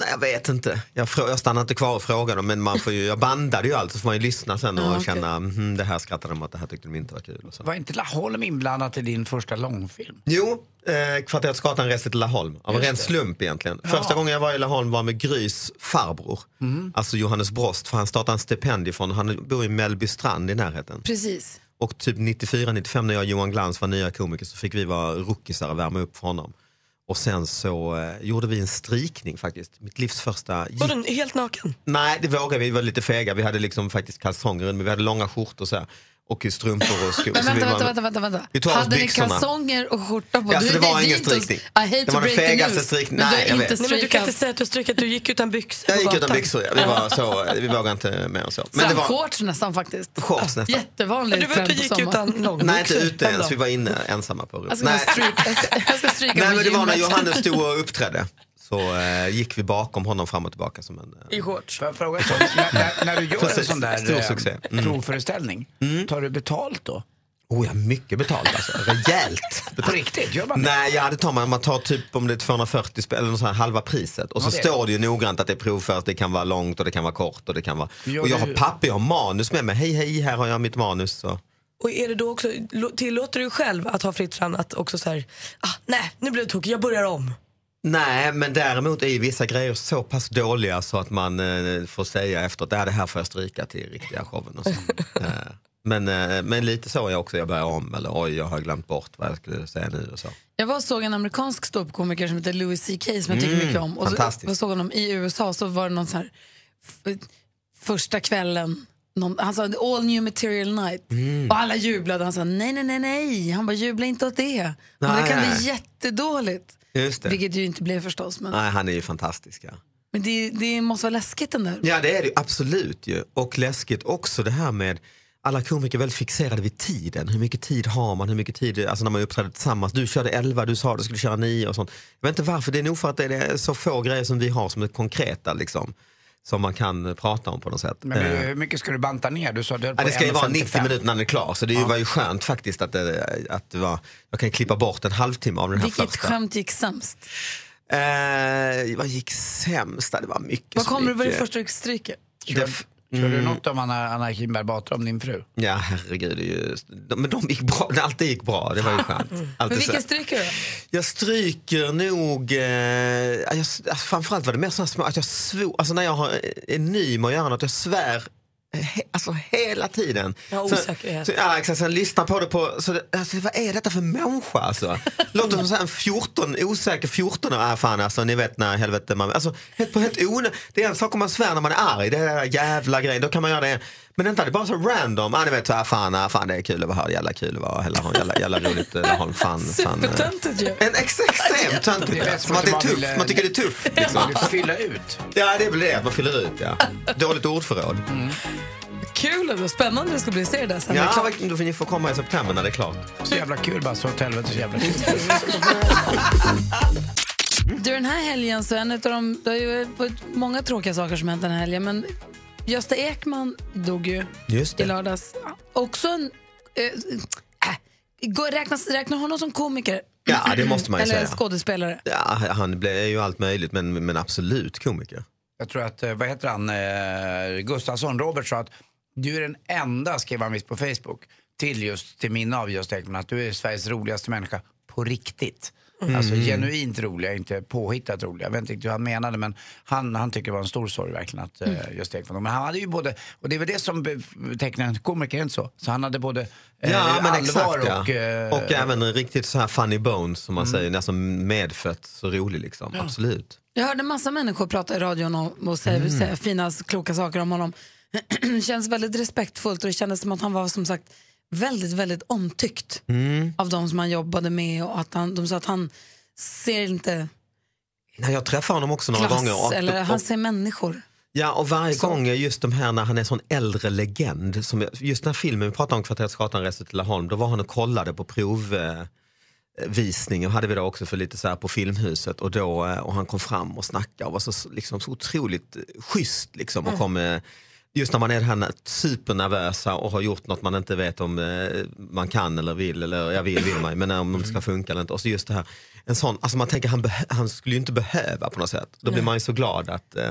Nej, jag vet inte. Jag, jag stannade inte kvar och frågade men man får ju, jag bandade ju allt så får man ju lyssna sen och Ja, okej. känna "Mhm, det här skrattade de åt, det här tyckte de inte var kul. Och så. Var inte Laholm inblandat i din första långfilm? Jo, eh, Kvarteret reste till Laholm. Av en ren det. slump egentligen. Ja. Första gången jag var i Laholm var med Grys farbror. Mm. Alltså Johannes Brost, för han startade en stipendiefond. Han bor i Mellbystrand i närheten. Precis. Och typ 94-95 när jag och Johan Glans var nya komiker så fick vi vara rookisar och värma upp för honom. Och sen så eh, gjorde vi en strikning faktiskt. Mitt livs första... Var du helt naken? Nej, det vågade vi. Vi var lite fega. Vi hade liksom faktiskt kalsonger men vi hade långa skjortor så här. Och strumpor och skor. Men vänta, vänta, vänta, vänta, Vi oss Hade ni kalsonger och skjorta på? Ja, Du så är- det var ingen inte- strykning. I hate Det var den fegaste news. strykning- Men du Nej, jag vet. Nej, men du kan inte säga att du strykat, du gick utan byxor Jag på gick utan byxor, ja. vi, var så, vi vågade inte mer än så. Men det var shorts nästan faktiskt. shorts nästan. Jättevanligt. Du var ute och gick utan långbyxor. Nej, inte ute en ens. Vi var inne ensamma på rummet. Jag ska, Nej, stryka, nej på men det var när. Johannes stod och uppträdde. Så eh, gick vi bakom honom fram och tillbaka som en... Eh, I shorts. Får jag fråga en sak? när, när, när du gör en sån där Stor eh, succé. Mm. provföreställning, tar du betalt då? Oh ja, mycket betalt alltså. Rejält. På riktigt? Gör man det? Nej, ja, det tar man. Man tar typ om det är 240 spänn eller något sånt här, halva priset. Och så Ja, det är står det ju noggrant att det är provförst, det kan vara långt och det kan vara kort och det kan vara... Gör och jag har papper, jag har manus med mig. Hej, hej, här har jag mitt manus. Så. Och är det då också, lo- tillåter du själv att ha fritt fram att också så här, ah, nej nu blev det tokigt, jag börjar om. Nej, men däremot är ju vissa grejer så pass dåliga så att man eh, får säga efteråt, "Nej, det här får jag stryka till riktiga showen. Och så. eh, men, eh, men lite så är jag också, jag börjar om eller oj, jag har glömt bort vad jag skulle säga nu och så. Jag var och såg en amerikansk ståuppkomiker som heter Louis CK som jag tycker Mm, mycket om. Och så, jag såg honom i USA så var det någon sån här f- första kvällen någon, han sa all new material night Mm. och alla jublade. Han sa nej, nej, nej, nej. Han bara jubla inte åt det. Men det kan nej. bli jättedåligt. Just det. Vilket ju inte blev förstås. Men, Nej, han är ju fantastisk. Ja. men det, det måste vara läskigt den där. Ja det är det ju absolut ju. Och läskigt också det här med alla komiker är väldigt fixerade vid tiden. Hur mycket tid har man? Hur mycket tid, alltså när man uppträder tillsammans. Du körde 11, du sa du skulle köra 9 och sånt. Jag vet inte varför, det är nog för att det är så få grejer som vi har som är konkreta liksom. Som man kan eh, prata om på något sätt. Men du, Eh, hur mycket ska du banta ner? Du sa på Ja, det ska ju vara 90 1,55. minuter när den är klar så det var ju skönt faktiskt att det, att det var, jag kan klippa bort en halvtimme av den här Vilket första. skämt gick sämst? Eh, vad gick sämst? Det var mycket Vad kommer du gick, vad är det eh, första du stryker? det Kör du Mm. något om Anna, Anna Kinberg Batra, om din fru? Ja herregud, ju, de, men de gick bra, alltid gick bra, det var ju skönt. Men Alltid så. vilken stryker du? Jag stryker nog, eh, jag, framförallt var det mer såna små, att jag svor, alltså när jag har, är ny med att göra något, jag svär He, alltså hela tiden. Ja, Så- osäkerhet. Så, ja, exakt, sen lyssna på det på, så det, alltså, vad är detta för människa alltså? Låter som så en 14, osäker 14 år, äh, fan alltså ni vet när helvete man, alltså helt, på helt onö, det är en sak om man svär när man är arg, det är den där jävla grejen, då kan man göra det. Men vänta, det är bara så random, ah, ni vet så här, fan, ah, fan det är kul att vara här, jävla kul att vara, jävla, jävla, jävla roligt, eh, ha en fan, fan. eh. Supertöntigt ju. En ex extremt töntigt. man vill, man tycker det är tufft. Liksom. Man vill fylla ut. Ja det är väl det, man fyller ut ja. Dåligt ordförråd. Kul och spännande det ska bli att se det där sen. Ja, då får ni få komma i september när det är klart. Så jävla kul bara, så åt helvete så jävla kul. Du, den här helgen så en av de, det har ju varit många tråkiga saker som hänt den här helgen, men Gösta Ekman dog ju Just det. i lördags. Också en... Äh, äh, räknas, räknar honom som komiker? Ja, det måste man ju Eller säga. skådespelare? Ja, han blev ju allt möjligt, men, men absolut komiker. Jag tror att, eh, vad heter han, eh, Gustafsson, Robert sa att du är den enda, skrev han visst på Facebook, till just till minne av just Ekman, att du är Sveriges roligaste människa på riktigt. Mm. Alltså genuint roliga, inte påhittat roliga. Jag vet inte riktigt hur han menade men han, han tycker det var en stor sorg verkligen att Mm. eh, just Ekman Men han hade ju både, och det är väl det som betecknar en komiker, inte så? Så han hade både eh, Ja, men allvar exakt ja. och... eh, och även en riktigt så här funny bones som man säger, nästan medfött så rolig liksom. Absolut. Jag hörde massa människor prata i radion och, och säga, Mm. säga fina, kloka saker om honom. det känns väldigt respektfullt och det kändes som att han var som sagt väldigt, väldigt omtyckt Mm. av de som han jobbade med och att han, de sa att han ser inte Nej, jag träffade honom också några klass gånger. Och, eller han ser människor. ja, och varje Så. gång just de här när han är sån äldre legend. Som, just den här filmen vi pratade om, Kvarteret Skatan reser till Laholm, då var han och kollade på provvisning. Eh, och hade vi då också för lite så här på Filmhuset och, då, eh, och han kom fram och snackade och var så, liksom, så otroligt schysst. Liksom, och Mm. kom, eh, just när man är här supernervösa och har gjort något man inte vet om eh, man kan eller vill, eller jag vill, vill man men om det ska funka eller inte. Och så just det här, en sån, alltså man tänker han, han skulle ju inte behöva på något sätt. Då blir Nej. man ju så glad att eh,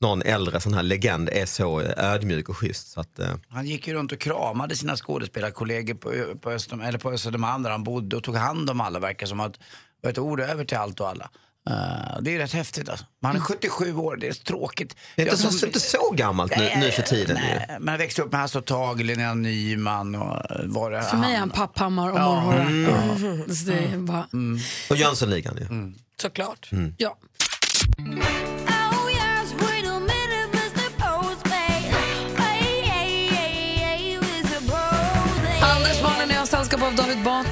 någon äldre sån här legend är så eh, ödmjuk och schysst. Så att, eh, Han gick ju runt och kramade sina skådespelarkollegor på, på, Öster, eller på Östermalm där han bodde och tog hand om alla, verkar som att var ett ord över till allt och alla. Eh, det är rätt häftigt alltså. Men han är 77 år, det är så-tråkigt. Det är inte Jag så- inte så gammalt nu- nu för tiden Nej, men jag växte upp med Hasse och Tage, Linnea Nyman och var det För mig är han Papphammar och Ja. Morrhåra. Mm. Så det är bara, och Jönssonligan ju. Mm. Såklart. Mm. Ja.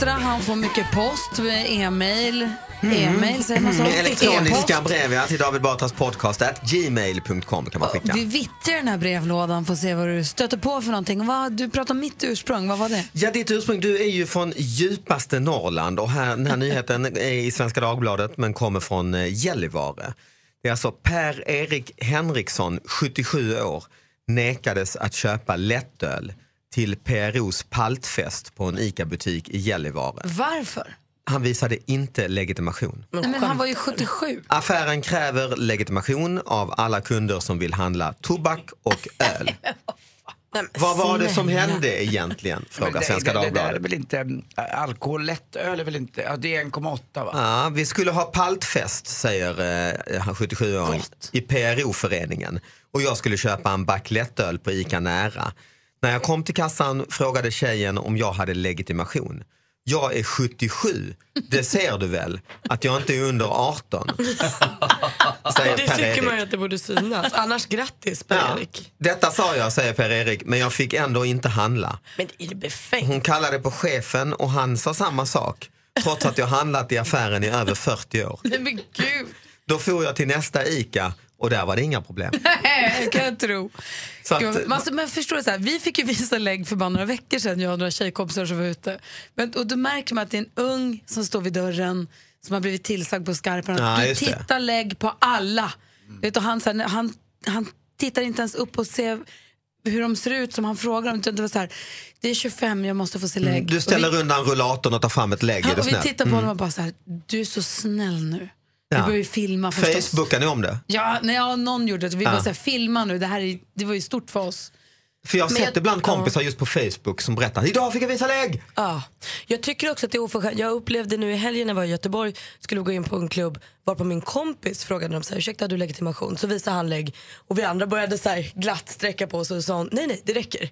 Batra. Han får mycket post, e-mail. E-mail, säger man så? Mm. Elektroniska E-post. brev ja, till David Batras podcast at gmail.com kan man skicka. Vi vittjar den här brevlådan för att se vad du stöter på för någonting. Vad, du pratar om mitt ursprung, vad var det? Ja, ditt ursprung, du är ju från djupaste Norrland och här, den här nyheten är i Svenska Dagbladet men kommer från eh, Gällivare. Det är alltså Per-Erik Henriksson, 77 år, nekades att köpa lättöl till PROs paltfest på en ICA-butik i Gällivare. Varför? Han visade inte legitimation. Nej, men han var ju 77. Affären kräver legitimation av alla kunder som vill handla tobak och öl. Vad var det som hände egentligen? Frågar det, Svenska det, det där är Dagbladet. väl inte, alkohol, lättöl är väl inte, ja, det är 1,8 va? Ja, vi skulle ha paltfest, säger eh, han 77-åring, i PRO-föreningen. Och jag skulle köpa en back lättöl på ICA Nära. När jag kom till kassan frågade tjejen om jag hade legitimation. Jag är 77, det ser du väl? Att jag inte är under 18. Säger det tycker man ju att det borde synas. Annars grattis Per-Erik. Detta sa jag, säger Per-Erik, men jag fick ändå inte handla. Men är det befängt? Hon kallade på chefen och han sa samma sak. Trots att jag handlat i affären i över 40 år. Nej men gud. Då får jag till nästa ICA och där var det inga problem. Nej, kan jag tro. Så att- alltså, men förstår du, så här, vi fick ju visa lägg för bara några veckor sedan, jag och några tjejkompisar som var ute. Men, och då märker man att det är en ung som står vid dörren som har blivit tillsagd på skarpen. Ja, att du just det. tittar lägg på alla. Vet, du, han, så här, han, han tittar inte ens upp och ser hur de ser ut som han frågar om. Det, var så här, det är 25, jag måste få se lägg. Mm, Du Och ställer vi, undan rullatorn och tar fram ett lägg. Ja, och vi tittar på Mm. honom och bara så här, du är så snäll nu. Vi Ja. börjar ju filma förstås. Facebookar ni om det? Ja, nej, ja, någon gjorde det. Vi Ja. bara så här, filma nu, det här är, det var ju stort för oss. För jag har sett jag- ibland kompisar just på Facebook som berättar idag fick jag visa lägg. Ja. Jag tycker också att det är oförskämt. Jag upplevde nu i helgen när jag var i Göteborg, skulle gå in på en klubb, var på min kompis frågade de så här, ursäkta har du legitimation? Så visade han lägg och vi andra började så här glatt sträcka på oss och sa nej nej det räcker.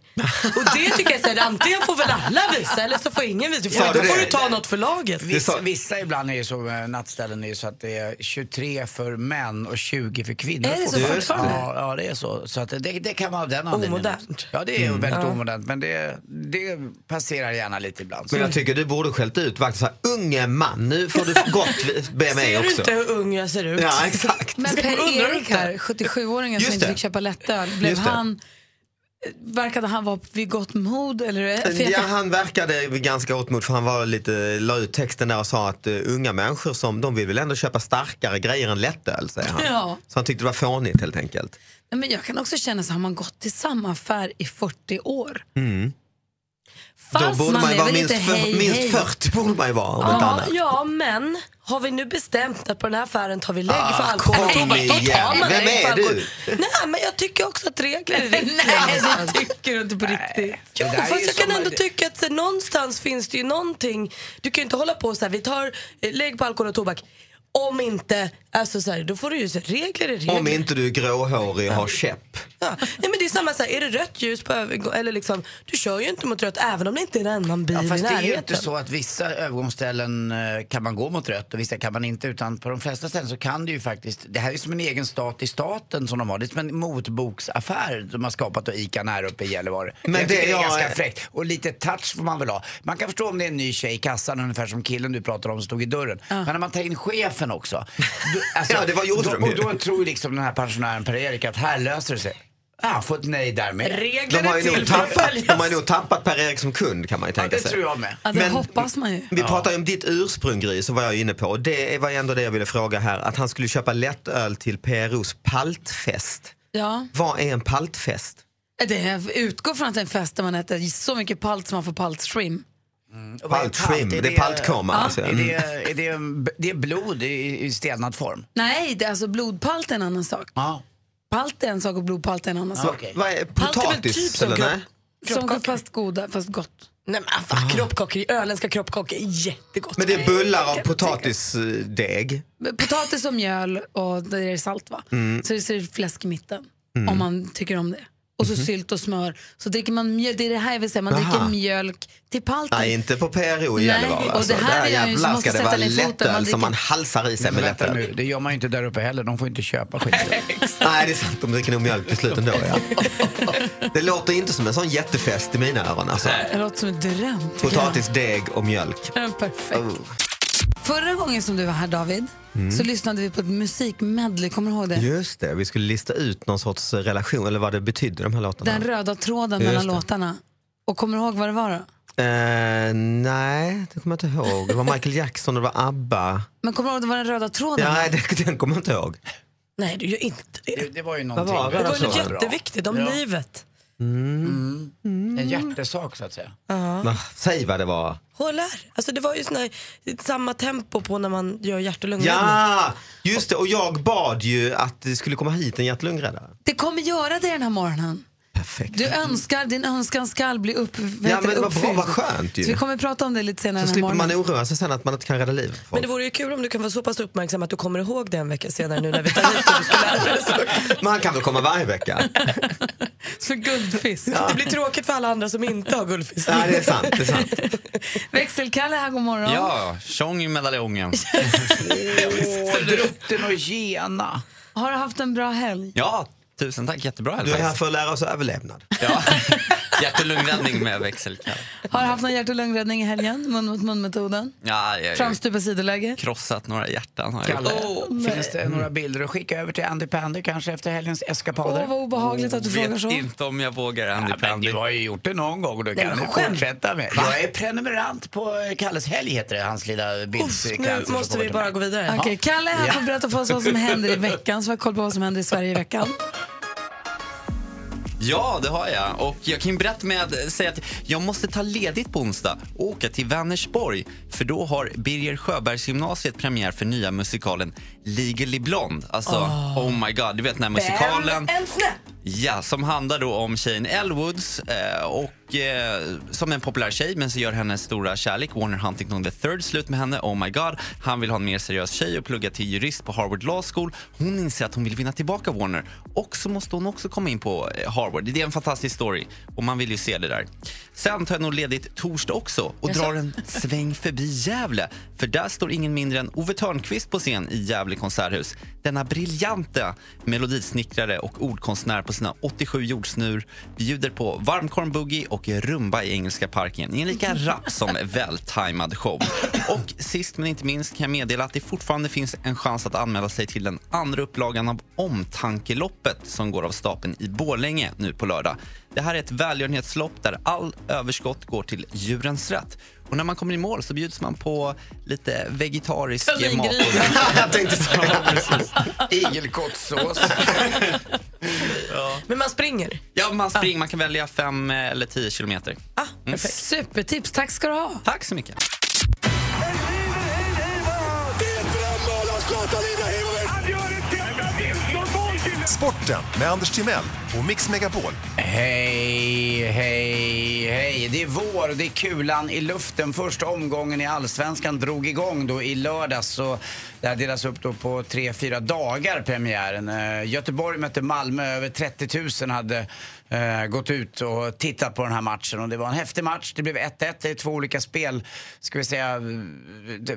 och det tycker jag så här, antingen får väl alla visa eller så får ingen visa. Sa Då får du ta något för laget. Vissa, vissa ibland är ju så, eh, nattställen är ju så att det är 23 för män och 20 för kvinnor. Är det så fortfarande? Ja, ja, det är så. Så att det, det kan vara av den anledningen. Omodernt. Också. Ja, det är Mm. väldigt Ja. omodernt. Men det, det passerar gärna lite ibland. Men jag tycker du borde skällt ut vakten så här, unge man, nu får du gott be mig Ser du också. inte hur ung jag ser ut? Ja, exakt. Men Per-Erik här, 77-åringen som inte fick köpa lättöl, blev han Verkade han vara vid gott mod? Eller? För Ja, han verkade ganska gott mod för han var lite, la ut texten där och sa att uh, unga människor som, de vill väl ändå köpa starkare grejer än lättöl, säger han. Ja. Så han tyckte det var fånigt helt enkelt. Nej, men jag kan också känna så har man gått till samma affär i 40 år. Mm. Fast Då borde man man vara minst, för, hej, minst hej. 40 borde man ju vara om inte Ja, annat. ja, men har vi nu bestämt att på den här affären tar vi lägg Ah, för alkohol och kom tobak, då igen. tar man Vem lägg för är du? Nej, men jag tycker också att regler är viktiga. Nej, det tycker du inte på riktigt. Jo, Det där är fast ju jag kan som- ändå tycka att så, någonstans finns det ju någonting. Du kan ju inte hålla på så här, vi tar eh, lägg på alkohol och tobak. Om inte, alltså så här, då får du ju så, regler är regler. Om inte du är gråhårig och har käpp. Ja. Nej, men det är samma så här, är det rött ljus på övergång, eller liksom, du kör ju inte mot rött även om det inte är en annan bil Ja, i fast det är ju närheten. inte så att vissa övergångsställen eh, kan man gå mot rött och vissa kan man inte. Utan på de flesta ställen så kan det ju faktiskt, det här är som en egen stat i staten som de har. Det är som en motboksaffär de har skapat och ICA här uppe i Gällivare. Men det det är jag- ganska fräckt. Och lite touch får man väl ha. Man kan förstå om det är en ny tjej i kassan ungefär som killen du pratade om som stod i dörren. Men när man tar in chefen också. Då, alltså, Ja, det var gjorde då, de ju. Och då tror liksom den här pensionären Per-Erik att här löser det sig. Ja, han får ett nej där med. Regler De har ju nog tappat, de har ju nog tappat Per-Erik som kund kan man ju Ja, tänka det sig. tror jag med. Ja, det Men- hoppas man ju. Vi pratar ju om ditt ursprung Gry, så var jag inne på. Och Det var ändå det jag ville fråga här. Att han skulle köpa lättöl till PROs paltfest. Ja. Vad är en paltfest? Det utgår från att det är en fest där man äter så mycket palt som man får paltstrim. Och vad är Palt palt? shrimp, Är det är paltkoma, Ja. alltså. Är, det, är det, det är blod i, i stelnad form? Nej, det är alltså blodpalt är en annan sak. Ja. Palt är en sak och blodpalt är en annan Ja, sak. okej. Vad är Palt är väl potatis? typ som eller kropp- nej? Som fast goda, fast gott. Nej men fan, kroppkakor, öländska kroppkakor är jättegott. Men det är bullar av potatisdeg. Potatis och mjöl och det är salt va? Mm. Så det är fläsk i mitten. Om man tycker om det. Och så sylt och smör. Så dricker man mjölk, det är det här jag vill säga, man. Jaha. dricker mjölk till palten. Nej, inte på PRO i Nej, Gällivare. och Alltså. det här Där ju- jävlar måste ska det vara lättöl som dricker- man halsar i sig med lättöl. nu, det gör man ju inte där uppe heller. De får inte köpa skit. Nej, det är sant. De dricker nog mjölk till slut ändå. Ja. Det låter inte som en sån jättefest i mina öron. Alltså. Det låter som en dröm. tycker jag. Potatis, deg och mjölk. Ja, Perfekt. Oh. Förra gången som du var här David Mm. så lyssnade vi på ett musikmedley, kommer du ihåg det? Just det, vi skulle lista ut någon sorts relation eller vad det betydde de här låtarna. Den röda tråden Just mellan det. låtarna. Och kommer du ihåg vad det var då? Eh, nej, det kommer jag inte ihåg. Det var Michael Jackson och det var ABBA. Men kommer du ihåg det var den röda tråden? Ja, nej, det, den kommer jag inte ihåg. Nej, du gör inte det. Det, det var ju Vad någonting. var det Det var något jätteviktigt om Ja. livet. Mm. En hjärtesak så att säga. Va, Säg vad det var. HLR, alltså det var ju sån här, samma tempo på när man gör hjärt och lungräddning. Ja, just det. Och jag bad ju att det skulle komma hit en hjärt-lungräddare. Det kommer göra det den här morgonen. Perfekt. Du önskar, din önskan skall bli upp, vad Ja, men det var bra, uppfylld. vad skönt ju. Så vi kommer prata om det lite senare Så slipper man oroa sig sen att man inte kan rädda liv. Men det vore ju kul om du kan vara så pass uppmärksam att du kommer ihåg det en vecka senare nu när vi tar hit och du ska lära dig han kan väl komma varje vecka? För guldfisk. Det blir tråkigt för alla andra som inte har guldfisk. Ja, det är sant. Det är sant. Växelkalle här, god morgon. Ja, tjong i medaljongen. Åh, Drutten och gena. Har du haft en bra helg? Ja, tusen tack. Jättebra Du är här för att lära oss överlevnad. Ja. Hjärt och lungräddning med växelkall. Har du haft någon hjärt och lungräddning i helgen? Mun mot mun-metoden? Ja, jag Framstupa sidoläge? krossat några hjärtan. Har jag. Kalle, finns det några bilder att skicka över till Andy Pandy kanske efter helgens eskapader? Åh, vad obehagligt att du frågar Vet så. inte om jag vågar, Andy Ja, Pandy. du har ju gjort det någon gång och då Nej, kan du fortsätta med. Jag är prenumerant på Kalles helg heter det, hans lilla bildsekvens. nu måste vi bara gå vidare. Okej, Kalle här Ja. får berätta för oss vad som händer i veckan så vi har koll på vad som händer i Sverige i veckan. Ja, det har jag. Och jag kan berätta med säga att jag måste ta ledigt på onsdag och åka till Vänersborg. För då har Birger Sjöbergsgymnasiet premiär för nya musikalen Legally Blonde. Alltså, oh, my god, du vet den här musikalen. En snäpp! Ja, som handlar då om tjejen Elwoods eh, och eh, som är en populär tjej men så gör hennes stora kärlek Warner Huntington III slut med henne. Oh my god. Han vill ha en mer seriös tjej och plugga till jurist på Harvard Law School. Hon inser att hon vill vinna tillbaka Warner och så måste hon också komma in på eh, Harvard. Det är en fantastisk story och man vill ju se det där. Sen tar jag nog ledigt torsdag också och drar en sväng förbi Gävle. För där står ingen mindre än Ove Thörnqvist på scen i Gävle konserthus. Denna briljanta melodisnickrare och ordkonstnär på sina 87 jordsnur bjuder på varmkorv-boogie och rumba i Engelska parken i en lika rapp som vältajmad show. Och sist men inte minst kan jag meddela att det fortfarande finns en chans att anmäla sig till den andra upplagan av Omtankeloppet som går av stapeln i Borlänge nu på lördag. Det här är ett välgörenhetslopp där all överskott går till Djurens Rätt. Och när man kommer i mål så bjuds man på lite vegetarisk mat. jag tänkte säga Igelkottsås. Men man springer? Ja, man springer. Man kan välja fem eller tio kilometer. Mm. Supertips, tack ska du ha. Tack så mycket. Sporten med Anders Timell och Mix Megapol. Hej, hej, hej. Det är vår, det är kulan i luften. Första omgången i Allsvenskan drog igång då i lördags. Så det här delas upp då på tre, fyra dagar premiären. Eh, Göteborg mötte Malmö. Över 30 000 hade eh, gått ut och tittat på den här matchen. Och det var en häftig match. Det blev 1-1. Det är två olika spel, ska vi säga. Eh, det-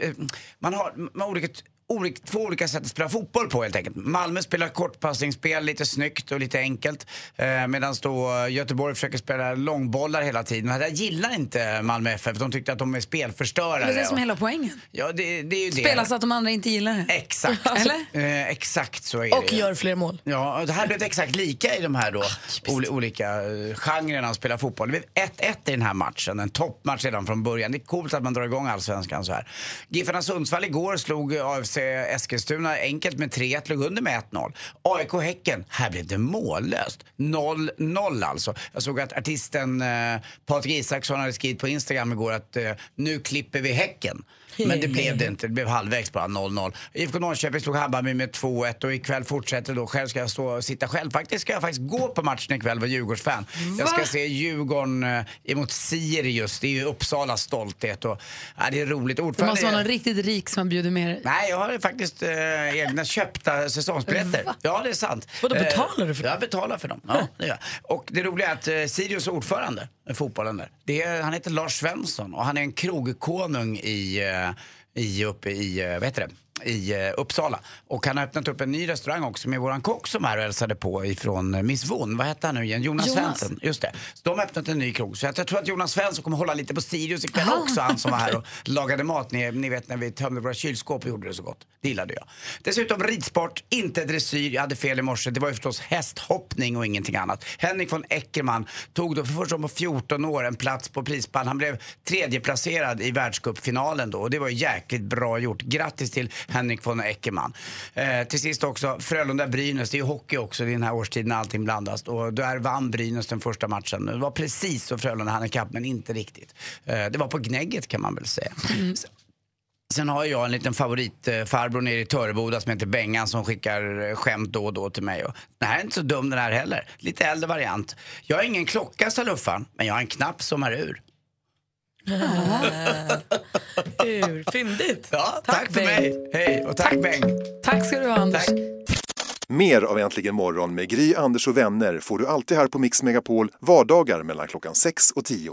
eh, Man har, man har olika olika, två olika sätt att spela fotboll på helt enkelt. Malmö spelar kortpassningsspel, lite snyggt och lite enkelt. Eh, Medan då Göteborg försöker spela långbollar hela tiden. Och Det gillar inte Malmö FF, de tyckte att de är spelförstörare. Det är det som är Och- hela poängen. Ja, det, det är ju det. Spela så att de andra inte gillar det. Exakt. Eller? Eh, exakt så är Och det. gör fler mål. Ja, och det här blev exakt lika i de här då ol- olika eh, genrerna att spela fotboll. Det blev 1-1 i den här matchen, en toppmatch redan från början. Det är coolt att man drar igång allsvenskan så här. Giffarna Sundsvall igår slog AFC Eskilstuna enkelt med 3-1, låg under med 1-0. AIK Häcken, här blev det mållöst. 0-0 alltså. Jag såg att artisten eh, Patrik Isaksson hade skrivit på Instagram igår att eh, nu klipper vi Häcken. Men det blev det inte, det blev halvvägs bara 0-0. IFK Norrköping slog Hammarby med 2-1 och ikväll fortsätter då. Själv ska jag stå och sitta själv. Faktiskt ska jag faktiskt gå på matchen ikväll, vara Djurgårdsfan. Jag ska Va? se Djurgården eh, emot Sirius. Det är ju Uppsalas stolthet och ja, det är roligt. Ordförande måste vara någon riktigt rik som bjuder med dig. Nej, jag har faktiskt eh, egna köpta säsongsbiljetter. Va? Ja, det är sant. Vadå, Eh, betalar du för Jag betalar för dem. Ja, det gör. Och det roliga är att eh, Sirius ordförande Eh, fotbollen där, det är, han heter Lars Svensson och han är en krogkonung i, eh, i, uppe i, eh, vad heter det? I eh, Uppsala. Och han har öppnat upp en ny restaurang också med våran kock som här och hälsade på ifrån eh, Miss Von. Vad hette han nu igen? Jonas, Jonas. Svensson. Just det. Så de har öppnat en ny krog. Så jag tror att Jonas Svensson kommer hålla lite på Sirius ikväll också. Han som var här och lagade mat. Ni, ni vet när vi tömde våra kylskåp och gjorde det så gott. Det gillade jag. Dessutom ridsport, inte dressyr. Jag hade fel i morse. Det var ju förstås hästhoppning och ingenting annat. Henrik von Eckermann tog då för första gången på 14 år en plats på prispallen. Han blev tredjeplacerad i världscupfinalen då och det var jäkligt bra gjort. Grattis till Henrik von Eckermann. Eh, till sist också Frölunda-Brynäs. Det är ju hockey också i den här årstiden när allting blandas. Och där vann Brynäs den första matchen. Det var precis så Frölunda hann ikapp men inte riktigt. Eh, det var på gnägget kan man väl säga. Sen har jag en liten favoritfarbror nere i Töreboda som heter Bengan som skickar eh, skämt då och då till mig. Och den här är inte så dum den här heller. Lite äldre variant. Jag har ingen klocka sa luffaren, men jag har en knapp som är ur. Ur. Fyndigt. Ja, tack, för mig. Hej och tack, Beng. Tack ska du ha Anders. Mer av Äntligen morgon med Gry, Anders och vänner får du alltid här på Mix Megapol vardagar mellan klockan 6 och 10.